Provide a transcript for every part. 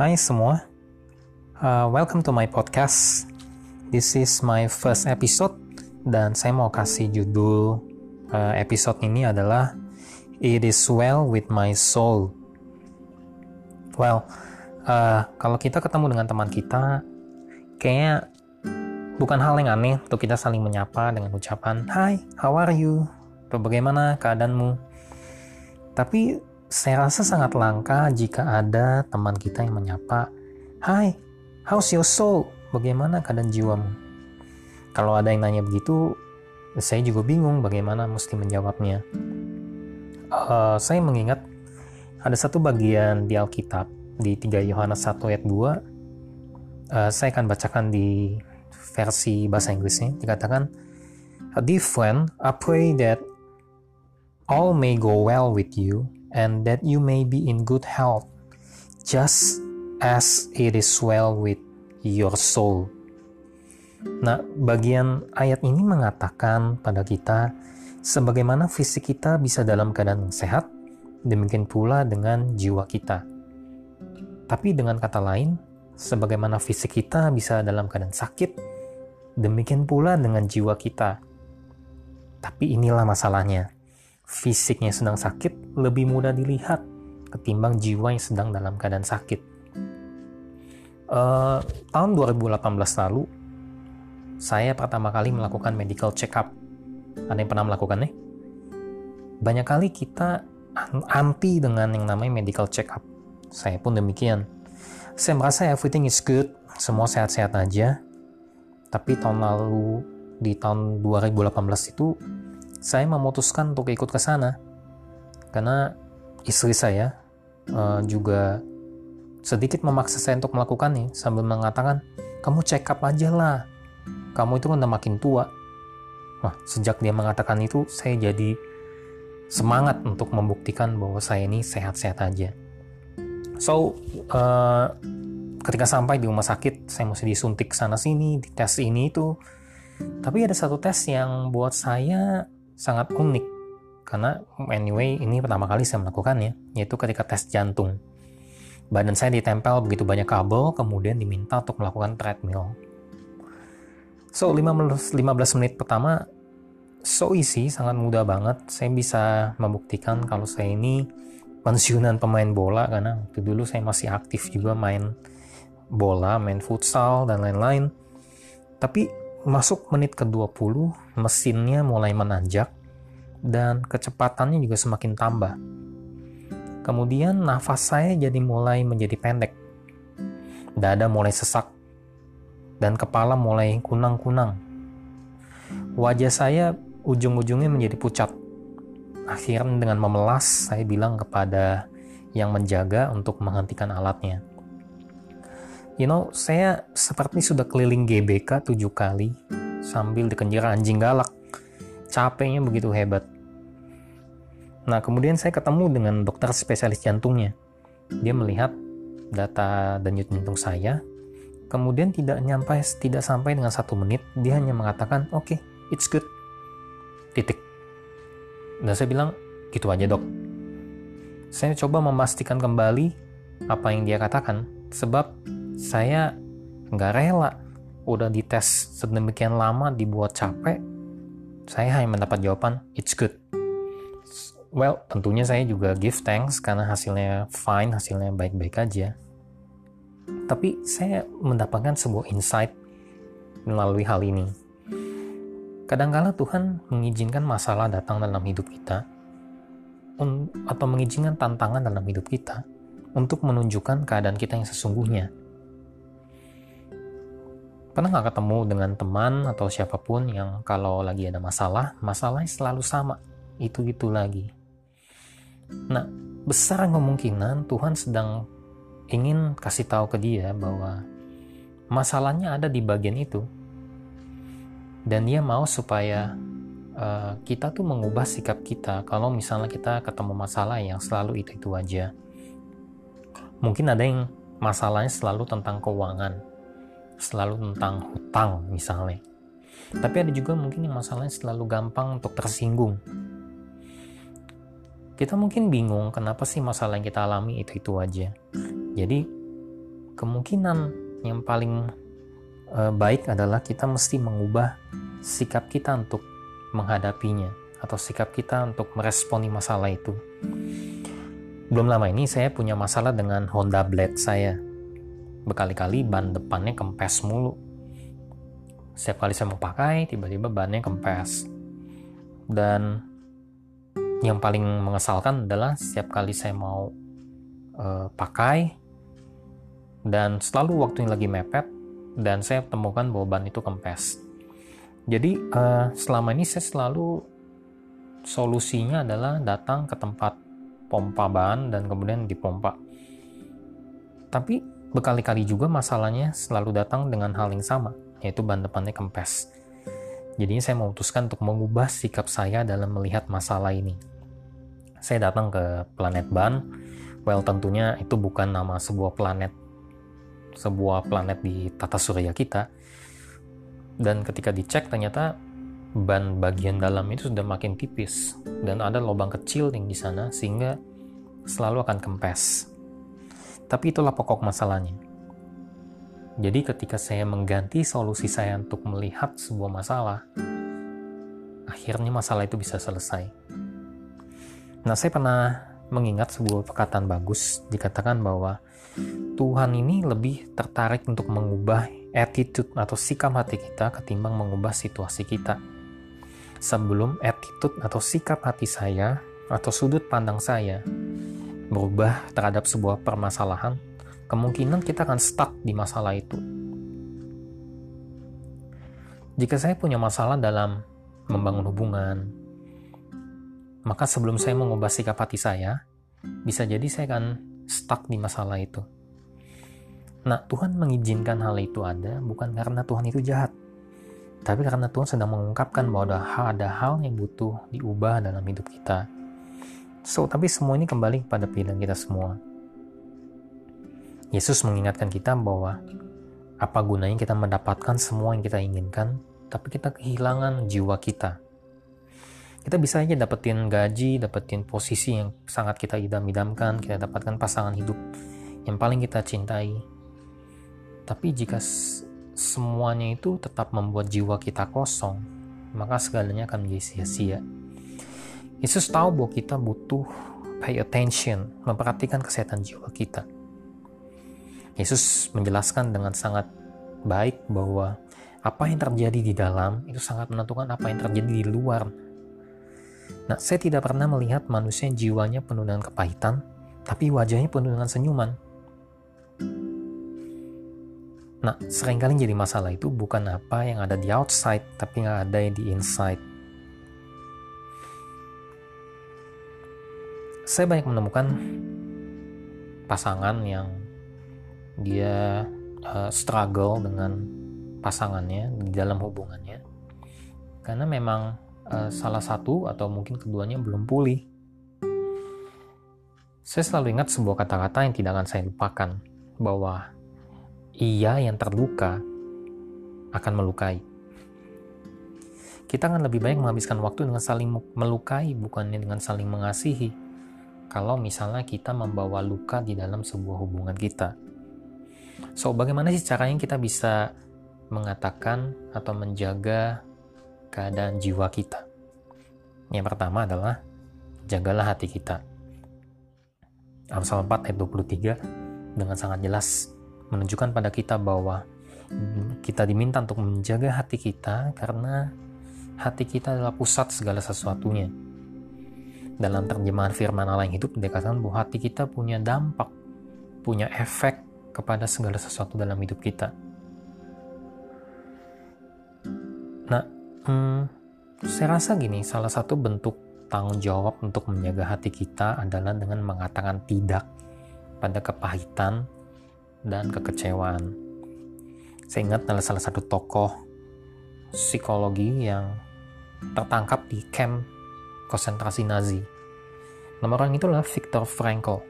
Hai semua, uh, welcome to my podcast. This is my first episode dan saya mau kasih judul uh, episode ini adalah It is well with my soul. Well, uh, kalau kita ketemu dengan teman kita, kayaknya bukan hal yang aneh untuk kita saling menyapa dengan ucapan Hai, how are you? Atau bagaimana keadaanmu? Tapi saya rasa sangat langka jika ada teman kita yang menyapa, Hai, how's your soul? Bagaimana keadaan jiwamu? Kalau ada yang nanya begitu, saya juga bingung bagaimana mesti menjawabnya. Uh, saya mengingat ada satu bagian di Alkitab di 3 Yohanes 1 ayat 2 uh, eh, saya akan bacakan di versi bahasa Inggrisnya dikatakan Dear friend, I pray that all may go well with you and that you may be in good health, just as it is well with your soul. Nah, bagian ayat ini mengatakan pada kita, sebagaimana fisik kita bisa dalam keadaan sehat, demikian pula dengan jiwa kita. Tapi dengan kata lain, sebagaimana fisik kita bisa dalam keadaan sakit, demikian pula dengan jiwa kita. Tapi inilah masalahnya fisiknya sedang sakit lebih mudah dilihat ketimbang jiwa yang sedang dalam keadaan sakit. Uh, tahun 2018 lalu, saya pertama kali melakukan medical check up. Ada yang pernah melakukannya? Banyak kali kita anti dengan yang namanya medical check up. Saya pun demikian. Saya merasa everything is good, semua sehat-sehat aja. Tapi tahun lalu, di tahun 2018 itu, saya memutuskan untuk ikut ke sana. Karena istri saya uh, juga sedikit memaksa saya untuk melakukannya sambil mengatakan kamu check up aja lah. Kamu itu udah makin tua. Wah, sejak dia mengatakan itu saya jadi semangat untuk membuktikan bahwa saya ini sehat-sehat aja. So uh, ketika sampai di rumah sakit saya mesti disuntik sana sini dites ini itu. Tapi ada satu tes yang buat saya sangat unik. Karena anyway ini pertama kali saya melakukannya yaitu ketika tes jantung. Badan saya ditempel begitu banyak kabel kemudian diminta untuk melakukan treadmill. So 15, 15 menit pertama so easy sangat mudah banget. Saya bisa membuktikan kalau saya ini pensiunan pemain bola karena waktu dulu saya masih aktif juga main bola main futsal dan lain-lain. Tapi Masuk menit ke-20, mesinnya mulai menanjak dan kecepatannya juga semakin tambah. Kemudian nafas saya jadi mulai menjadi pendek. Dada mulai sesak dan kepala mulai kunang-kunang. Wajah saya ujung-ujungnya menjadi pucat. Akhirnya dengan memelas saya bilang kepada yang menjaga untuk menghentikan alatnya. You know, saya seperti sudah keliling GBK tujuh kali sambil dikejar anjing galak. Capeknya begitu hebat. Nah, kemudian saya ketemu dengan dokter spesialis jantungnya. Dia melihat data denyut jantung saya, kemudian tidak nyampe tidak sampai dengan satu menit, dia hanya mengatakan, oke, okay, it's good. Titik. Dan saya bilang, gitu aja dok. Saya coba memastikan kembali apa yang dia katakan, sebab saya nggak rela. Udah dites sedemikian lama dibuat capek saya hanya mendapat jawaban it's good. Well tentunya saya juga give thanks karena hasilnya fine hasilnya baik-baik aja. Tapi saya mendapatkan sebuah insight melalui hal ini. Kadangkala Tuhan mengizinkan masalah datang dalam hidup kita atau mengizinkan tantangan dalam hidup kita untuk menunjukkan keadaan kita yang sesungguhnya Pernah nggak ketemu dengan teman atau siapa pun yang kalau lagi ada masalah, masalahnya selalu sama, itu-itu lagi. Nah, besar kemungkinan Tuhan sedang ingin kasih tahu ke dia bahwa masalahnya ada di bagian itu. Dan dia mau supaya uh, kita tuh mengubah sikap kita kalau misalnya kita ketemu masalah yang selalu itu-itu aja. Mungkin ada yang masalahnya selalu tentang keuangan selalu tentang hutang misalnya. Tapi ada juga mungkin yang masalahnya selalu gampang untuk tersinggung. Kita mungkin bingung kenapa sih masalah yang kita alami itu-itu aja. Jadi kemungkinan yang paling uh, baik adalah kita mesti mengubah sikap kita untuk menghadapinya atau sikap kita untuk meresponi masalah itu. Belum lama ini saya punya masalah dengan Honda Blade saya. Berkali-kali ban depannya kempes mulu. Setiap kali saya mau pakai, tiba-tiba bannya kempes. Dan yang paling mengesalkan adalah setiap kali saya mau uh, pakai, dan selalu waktunya lagi mepet dan saya temukan bahwa ban itu kempes. Jadi uh, selama ini saya selalu solusinya adalah datang ke tempat pompa ban dan kemudian dipompa. Tapi berkali-kali juga masalahnya selalu datang dengan hal yang sama, yaitu ban depannya kempes. Jadinya saya memutuskan untuk mengubah sikap saya dalam melihat masalah ini. Saya datang ke planet ban, well tentunya itu bukan nama sebuah planet sebuah planet di tata surya kita dan ketika dicek ternyata ban bagian dalam itu sudah makin tipis dan ada lubang kecil yang di sana sehingga selalu akan kempes. Tapi itulah pokok masalahnya. Jadi ketika saya mengganti solusi saya untuk melihat sebuah masalah, akhirnya masalah itu bisa selesai. Nah, saya pernah mengingat sebuah perkataan bagus dikatakan bahwa Tuhan ini lebih tertarik untuk mengubah attitude atau sikap hati kita ketimbang mengubah situasi kita. Sebelum attitude atau sikap hati saya atau sudut pandang saya berubah terhadap sebuah permasalahan, kemungkinan kita akan stuck di masalah itu. Jika saya punya masalah dalam membangun hubungan, maka sebelum saya mengubah sikap hati saya, bisa jadi saya akan stuck di masalah itu. Nah, Tuhan mengizinkan hal itu ada bukan karena Tuhan itu jahat, tapi karena Tuhan sedang mengungkapkan bahwa ada hal, ada hal yang butuh diubah dalam hidup kita. So, tapi semua ini kembali kepada pilihan kita semua. Yesus mengingatkan kita bahwa apa gunanya kita mendapatkan semua yang kita inginkan, tapi kita kehilangan jiwa kita kita bisa aja dapetin gaji, dapetin posisi yang sangat kita idam-idamkan, kita dapatkan pasangan hidup yang paling kita cintai. Tapi jika semuanya itu tetap membuat jiwa kita kosong, maka segalanya akan menjadi sia-sia. Yesus tahu bahwa kita butuh pay attention, memperhatikan kesehatan jiwa kita. Yesus menjelaskan dengan sangat baik bahwa apa yang terjadi di dalam itu sangat menentukan apa yang terjadi di luar Nah, saya tidak pernah melihat manusia yang jiwanya penuh dengan kepahitan, tapi wajahnya penuh dengan senyuman. Nah, sering kali jadi masalah itu bukan apa yang ada di outside, tapi nggak ada yang di inside. Saya banyak menemukan pasangan yang dia uh, struggle dengan pasangannya di dalam hubungannya, karena memang uh, salah satu atau mungkin keduanya belum pulih. Saya selalu ingat sebuah kata-kata yang tidak akan saya lupakan, bahwa ia yang terluka akan melukai. Kita akan lebih baik menghabiskan waktu dengan saling melukai, bukannya dengan saling mengasihi. Kalau misalnya kita membawa luka di dalam sebuah hubungan kita. So, bagaimana sih caranya kita bisa mengatakan atau menjaga keadaan jiwa kita. Yang pertama adalah jagalah hati kita. Amsal 4 ayat 23 dengan sangat jelas menunjukkan pada kita bahwa kita diminta untuk menjaga hati kita karena hati kita adalah pusat segala sesuatunya. Dalam terjemahan firman Allah yang hidup dikatakan bahwa hati kita punya dampak, punya efek kepada segala sesuatu dalam hidup kita. Nah, Hmm, saya rasa gini, salah satu bentuk tanggung jawab untuk menjaga hati kita adalah dengan mengatakan tidak pada kepahitan dan kekecewaan. Saya ingat adalah salah satu tokoh psikologi yang tertangkap di camp konsentrasi Nazi. Nama orang itu adalah Viktor Frankl.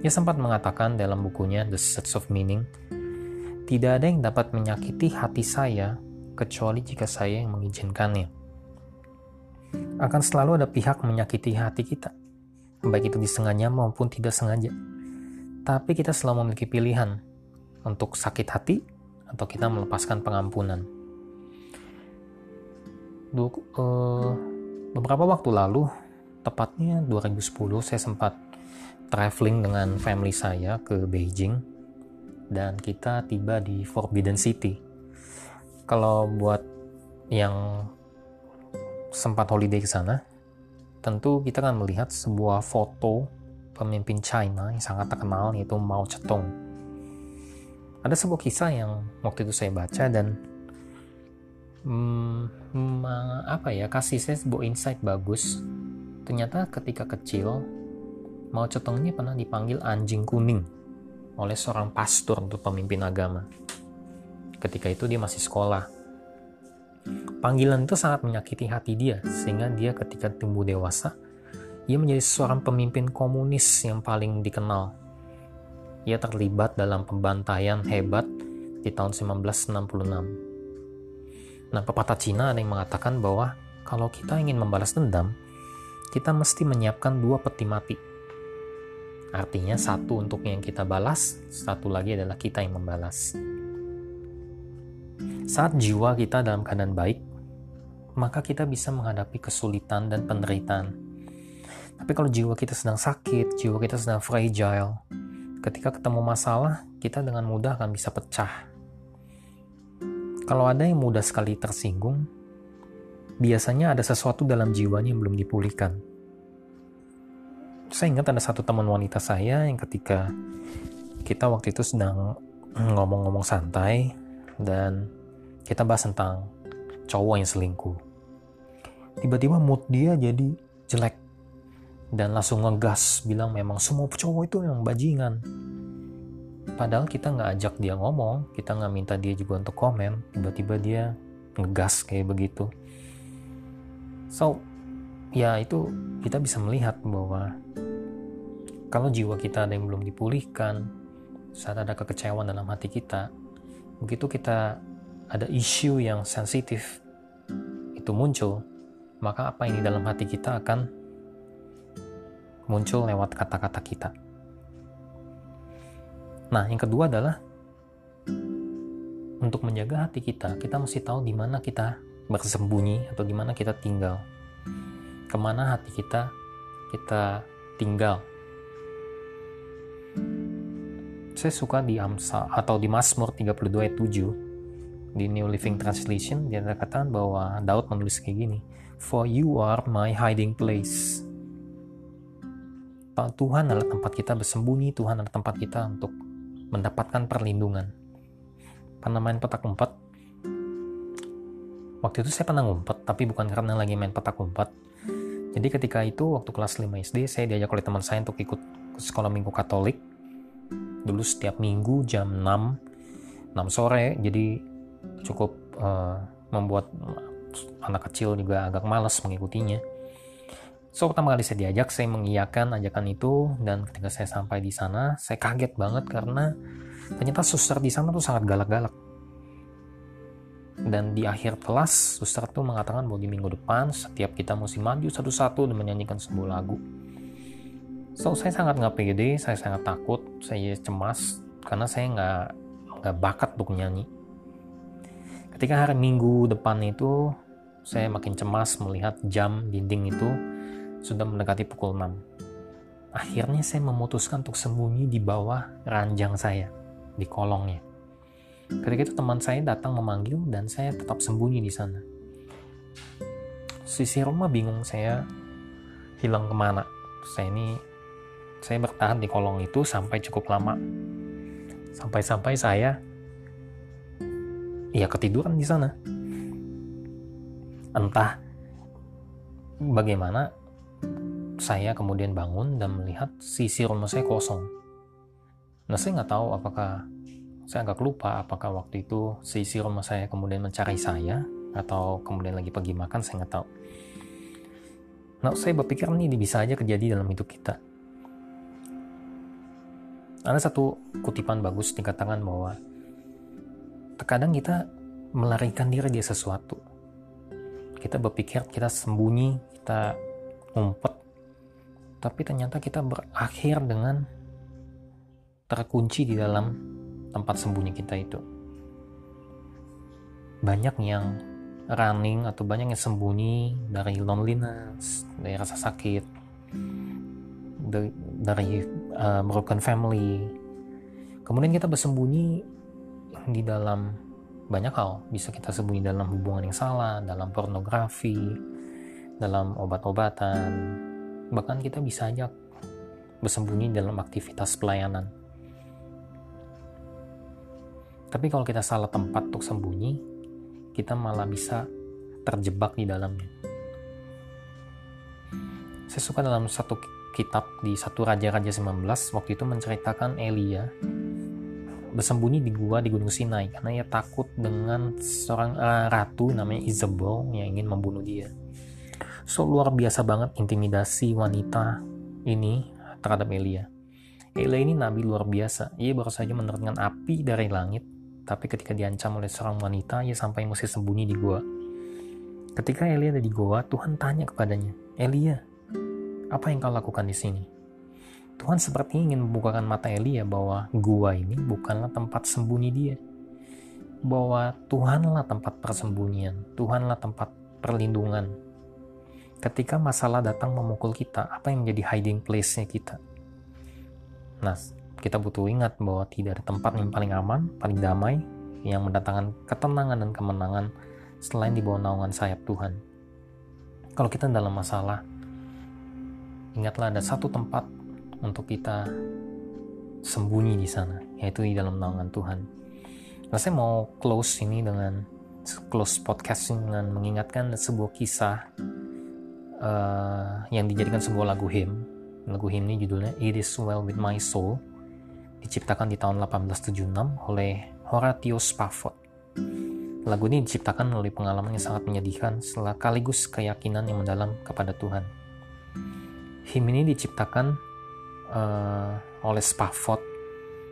Ia sempat mengatakan dalam bukunya The Search of Meaning, tidak ada yang dapat menyakiti hati saya kecuali jika saya yang mengizinkannya. Akan selalu ada pihak menyakiti hati kita, baik itu disengaja maupun tidak sengaja. Tapi kita selalu memiliki pilihan, untuk sakit hati atau kita melepaskan pengampunan. Du, uh, beberapa waktu lalu, tepatnya 2010, saya sempat traveling dengan family saya ke Beijing dan kita tiba di Forbidden City. Kalau buat yang sempat holiday ke sana, tentu kita akan melihat sebuah foto pemimpin China yang sangat terkenal yaitu Mao Zedong. Ada sebuah kisah yang waktu itu saya baca dan hmm, apa ya kasih saya sebuah insight bagus. Ternyata ketika kecil Mao Zedong ini pernah dipanggil anjing kuning oleh seorang pastor untuk pemimpin agama. Ketika itu dia masih sekolah. Panggilan itu sangat menyakiti hati dia, sehingga dia ketika tumbuh dewasa, ia menjadi seorang pemimpin komunis yang paling dikenal. Ia terlibat dalam pembantaian hebat di tahun 1966. Nah, pepatah Cina ada yang mengatakan bahwa kalau kita ingin membalas dendam, kita mesti menyiapkan dua peti mati. Artinya satu untuk yang kita balas, satu lagi adalah kita yang membalas. Saat jiwa kita dalam keadaan baik, maka kita bisa menghadapi kesulitan dan penderitaan. Tapi kalau jiwa kita sedang sakit, jiwa kita sedang fragile, ketika ketemu masalah, kita dengan mudah akan bisa pecah. Kalau ada yang mudah sekali tersinggung, biasanya ada sesuatu dalam jiwanya yang belum dipulihkan saya ingat ada satu teman wanita saya yang ketika kita waktu itu sedang ngomong-ngomong santai dan kita bahas tentang cowok yang selingkuh. Tiba-tiba mood dia jadi jelek dan langsung ngegas bilang memang semua cowok itu yang bajingan. Padahal kita nggak ajak dia ngomong, kita nggak minta dia juga untuk komen, tiba-tiba dia ngegas kayak begitu. So, ya itu kita bisa melihat bahwa kalau jiwa kita ada yang belum dipulihkan, saat ada kekecewaan dalam hati kita, begitu kita ada isu yang sensitif itu muncul, maka apa ini dalam hati kita akan muncul lewat kata-kata kita. Nah, yang kedua adalah untuk menjaga hati kita, kita mesti tahu di mana kita bersembunyi atau di mana kita tinggal ke mana hati kita kita tinggal. Saya suka di Amsa atau di Mazmur 32 ayat 7 di New Living Translation dia katakan bahwa Daud menulis kayak gini, For you are my hiding place. Tuhan adalah tempat kita bersembunyi, Tuhan adalah tempat kita untuk mendapatkan perlindungan. Pernah main petak umpet? Waktu itu saya pernah ngumpet, tapi bukan karena lagi main petak umpet, jadi ketika itu waktu kelas 5 SD saya diajak oleh teman saya untuk ikut sekolah minggu Katolik. Dulu setiap minggu jam 6 6 sore jadi cukup uh, membuat anak kecil juga agak malas mengikutinya. So pertama kali saya diajak, saya mengiyakan ajakan itu dan ketika saya sampai di sana, saya kaget banget karena ternyata suster di sana tuh sangat galak-galak. Dan di akhir kelas suster tuh mengatakan bahwa di minggu depan setiap kita mesti maju satu-satu dan menyanyikan sebuah lagu. So saya sangat nggak pede saya sangat takut saya cemas karena saya nggak nggak bakat untuk nyanyi. Ketika hari minggu depan itu saya makin cemas melihat jam dinding itu sudah mendekati pukul 6 akhirnya saya memutuskan untuk sembunyi di bawah ranjang saya di kolongnya Ketika itu teman saya datang memanggil dan saya tetap sembunyi di sana. Sisi rumah bingung saya hilang ke mana. Saya ini saya bertahan di kolong itu sampai cukup lama. Sampai-sampai saya ya ketiduran di sana. Entah bagaimana saya kemudian bangun dan melihat sisi rumah saya kosong. Nah saya nggak tahu apakah saya agak lupa apakah waktu itu sisi rumah saya kemudian mencari saya atau kemudian lagi pergi makan saya nggak tahu. Nah, saya berpikir ini bisa aja terjadi dalam hidup kita. Ada satu kutipan bagus dikatakan bahwa terkadang kita melarikan diri dari sesuatu. Kita berpikir kita sembunyi, kita ngumpet, tapi ternyata kita berakhir dengan terkunci di dalam tempat sembunyi kita itu. Banyak yang running atau banyak yang sembunyi dari loneliness, dari rasa sakit, dari, dari uh, broken family. Kemudian kita bersembunyi di dalam banyak hal. Bisa kita sembunyi dalam hubungan yang salah, dalam pornografi, dalam obat-obatan. Bahkan kita bisa aja bersembunyi dalam aktivitas pelayanan. Tapi kalau kita salah tempat untuk sembunyi, kita malah bisa terjebak di dalamnya. Saya suka dalam satu kitab di satu Raja-Raja 19 waktu itu menceritakan Elia bersembunyi di gua di Gunung Sinai karena ia takut dengan seorang uh, ratu namanya Isabel yang ingin membunuh dia. So luar biasa banget intimidasi wanita ini terhadap Elia. Elia ini nabi luar biasa. Ia baru saja menerangkan api dari langit, tapi ketika diancam oleh seorang wanita, ia sampai mesti sembunyi di gua. Ketika Elia ada di gua, Tuhan tanya kepadanya, Elia, apa yang kau lakukan di sini? Tuhan seperti ingin membukakan mata Elia bahwa gua ini bukanlah tempat sembunyi dia. Bahwa Tuhanlah tempat persembunyian, Tuhanlah tempat perlindungan. Ketika masalah datang memukul kita, apa yang menjadi hiding place-nya kita? Nah, kita butuh ingat bahwa tidak ada tempat yang paling aman, paling damai, yang mendatangkan ketenangan dan kemenangan selain di bawah naungan sayap Tuhan. Kalau kita dalam masalah, ingatlah ada satu tempat untuk kita sembunyi di sana, yaitu di dalam naungan Tuhan. Nah, saya mau close ini dengan close podcast dengan mengingatkan sebuah kisah uh, yang dijadikan sebuah lagu hymn. Lagu hymn ini judulnya It Is Well With My Soul, diciptakan di tahun 1876 oleh Horatius Spafford. Lagu ini diciptakan melalui pengalaman yang sangat menyedihkan sekaligus keyakinan yang mendalam kepada Tuhan. Hymn ini diciptakan uh, oleh Spafford,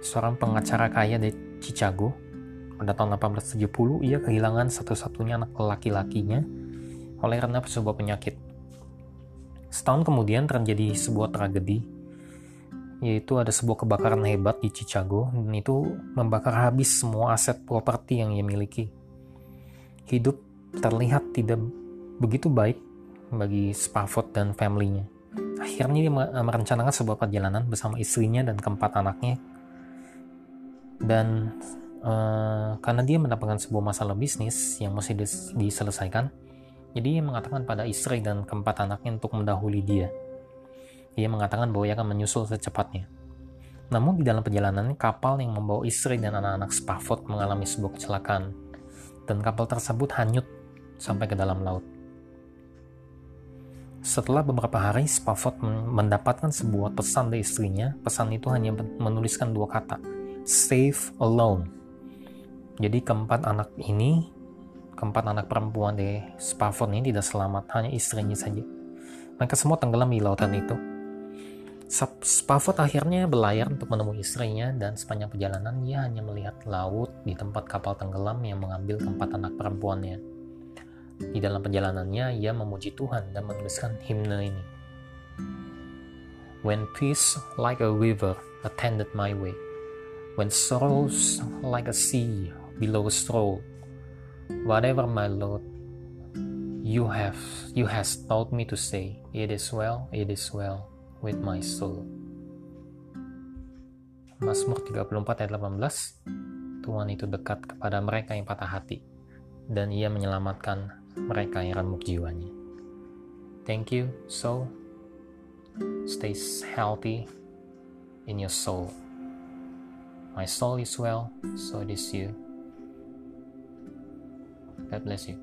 seorang pengacara kaya dari Chicago. Pada tahun 1870, ia kehilangan satu-satunya anak laki-lakinya oleh karena sebuah penyakit. Setahun kemudian terjadi sebuah tragedi, yaitu ada sebuah kebakaran hebat di Chicago, dan itu membakar habis semua aset properti yang ia miliki. Hidup terlihat tidak begitu baik bagi Spafford dan family-nya Akhirnya dia merencanakan sebuah perjalanan bersama istrinya dan keempat anaknya. Dan uh, karena dia mendapatkan sebuah masalah bisnis yang dis diselesaikan, jadi dia mengatakan pada istri dan keempat anaknya untuk mendahului dia. Dia mengatakan bahwa ia akan menyusul secepatnya. Namun di dalam perjalanan kapal yang membawa istri dan anak-anak Spafford mengalami sebuah kecelakaan, dan kapal tersebut hanyut sampai ke dalam laut. Setelah beberapa hari, Spafford mendapatkan sebuah pesan dari istrinya. Pesan itu hanya menuliskan dua kata, safe alone. Jadi keempat anak ini, keempat anak perempuan dari Spafford ini tidak selamat, hanya istrinya saja. Mereka semua tenggelam di lautan itu. Spafford akhirnya berlayar untuk menemui istrinya dan sepanjang perjalanan ia hanya melihat laut di tempat kapal tenggelam yang mengambil keempat anak perempuannya. Di dalam perjalanannya, ia memuji Tuhan dan menuliskan himne ini. When peace like a river attended my way, when sorrows like a sea below stroll, whatever my Lord, you have you has taught me to say, it is well, it is well with my soul. Mazmur 34 ayat 18 Tuhan itu dekat kepada mereka yang patah hati dan ia menyelamatkan mereka yang remuk jiwanya. Thank you, so stay healthy in your soul. My soul is well, so it is you. God bless you.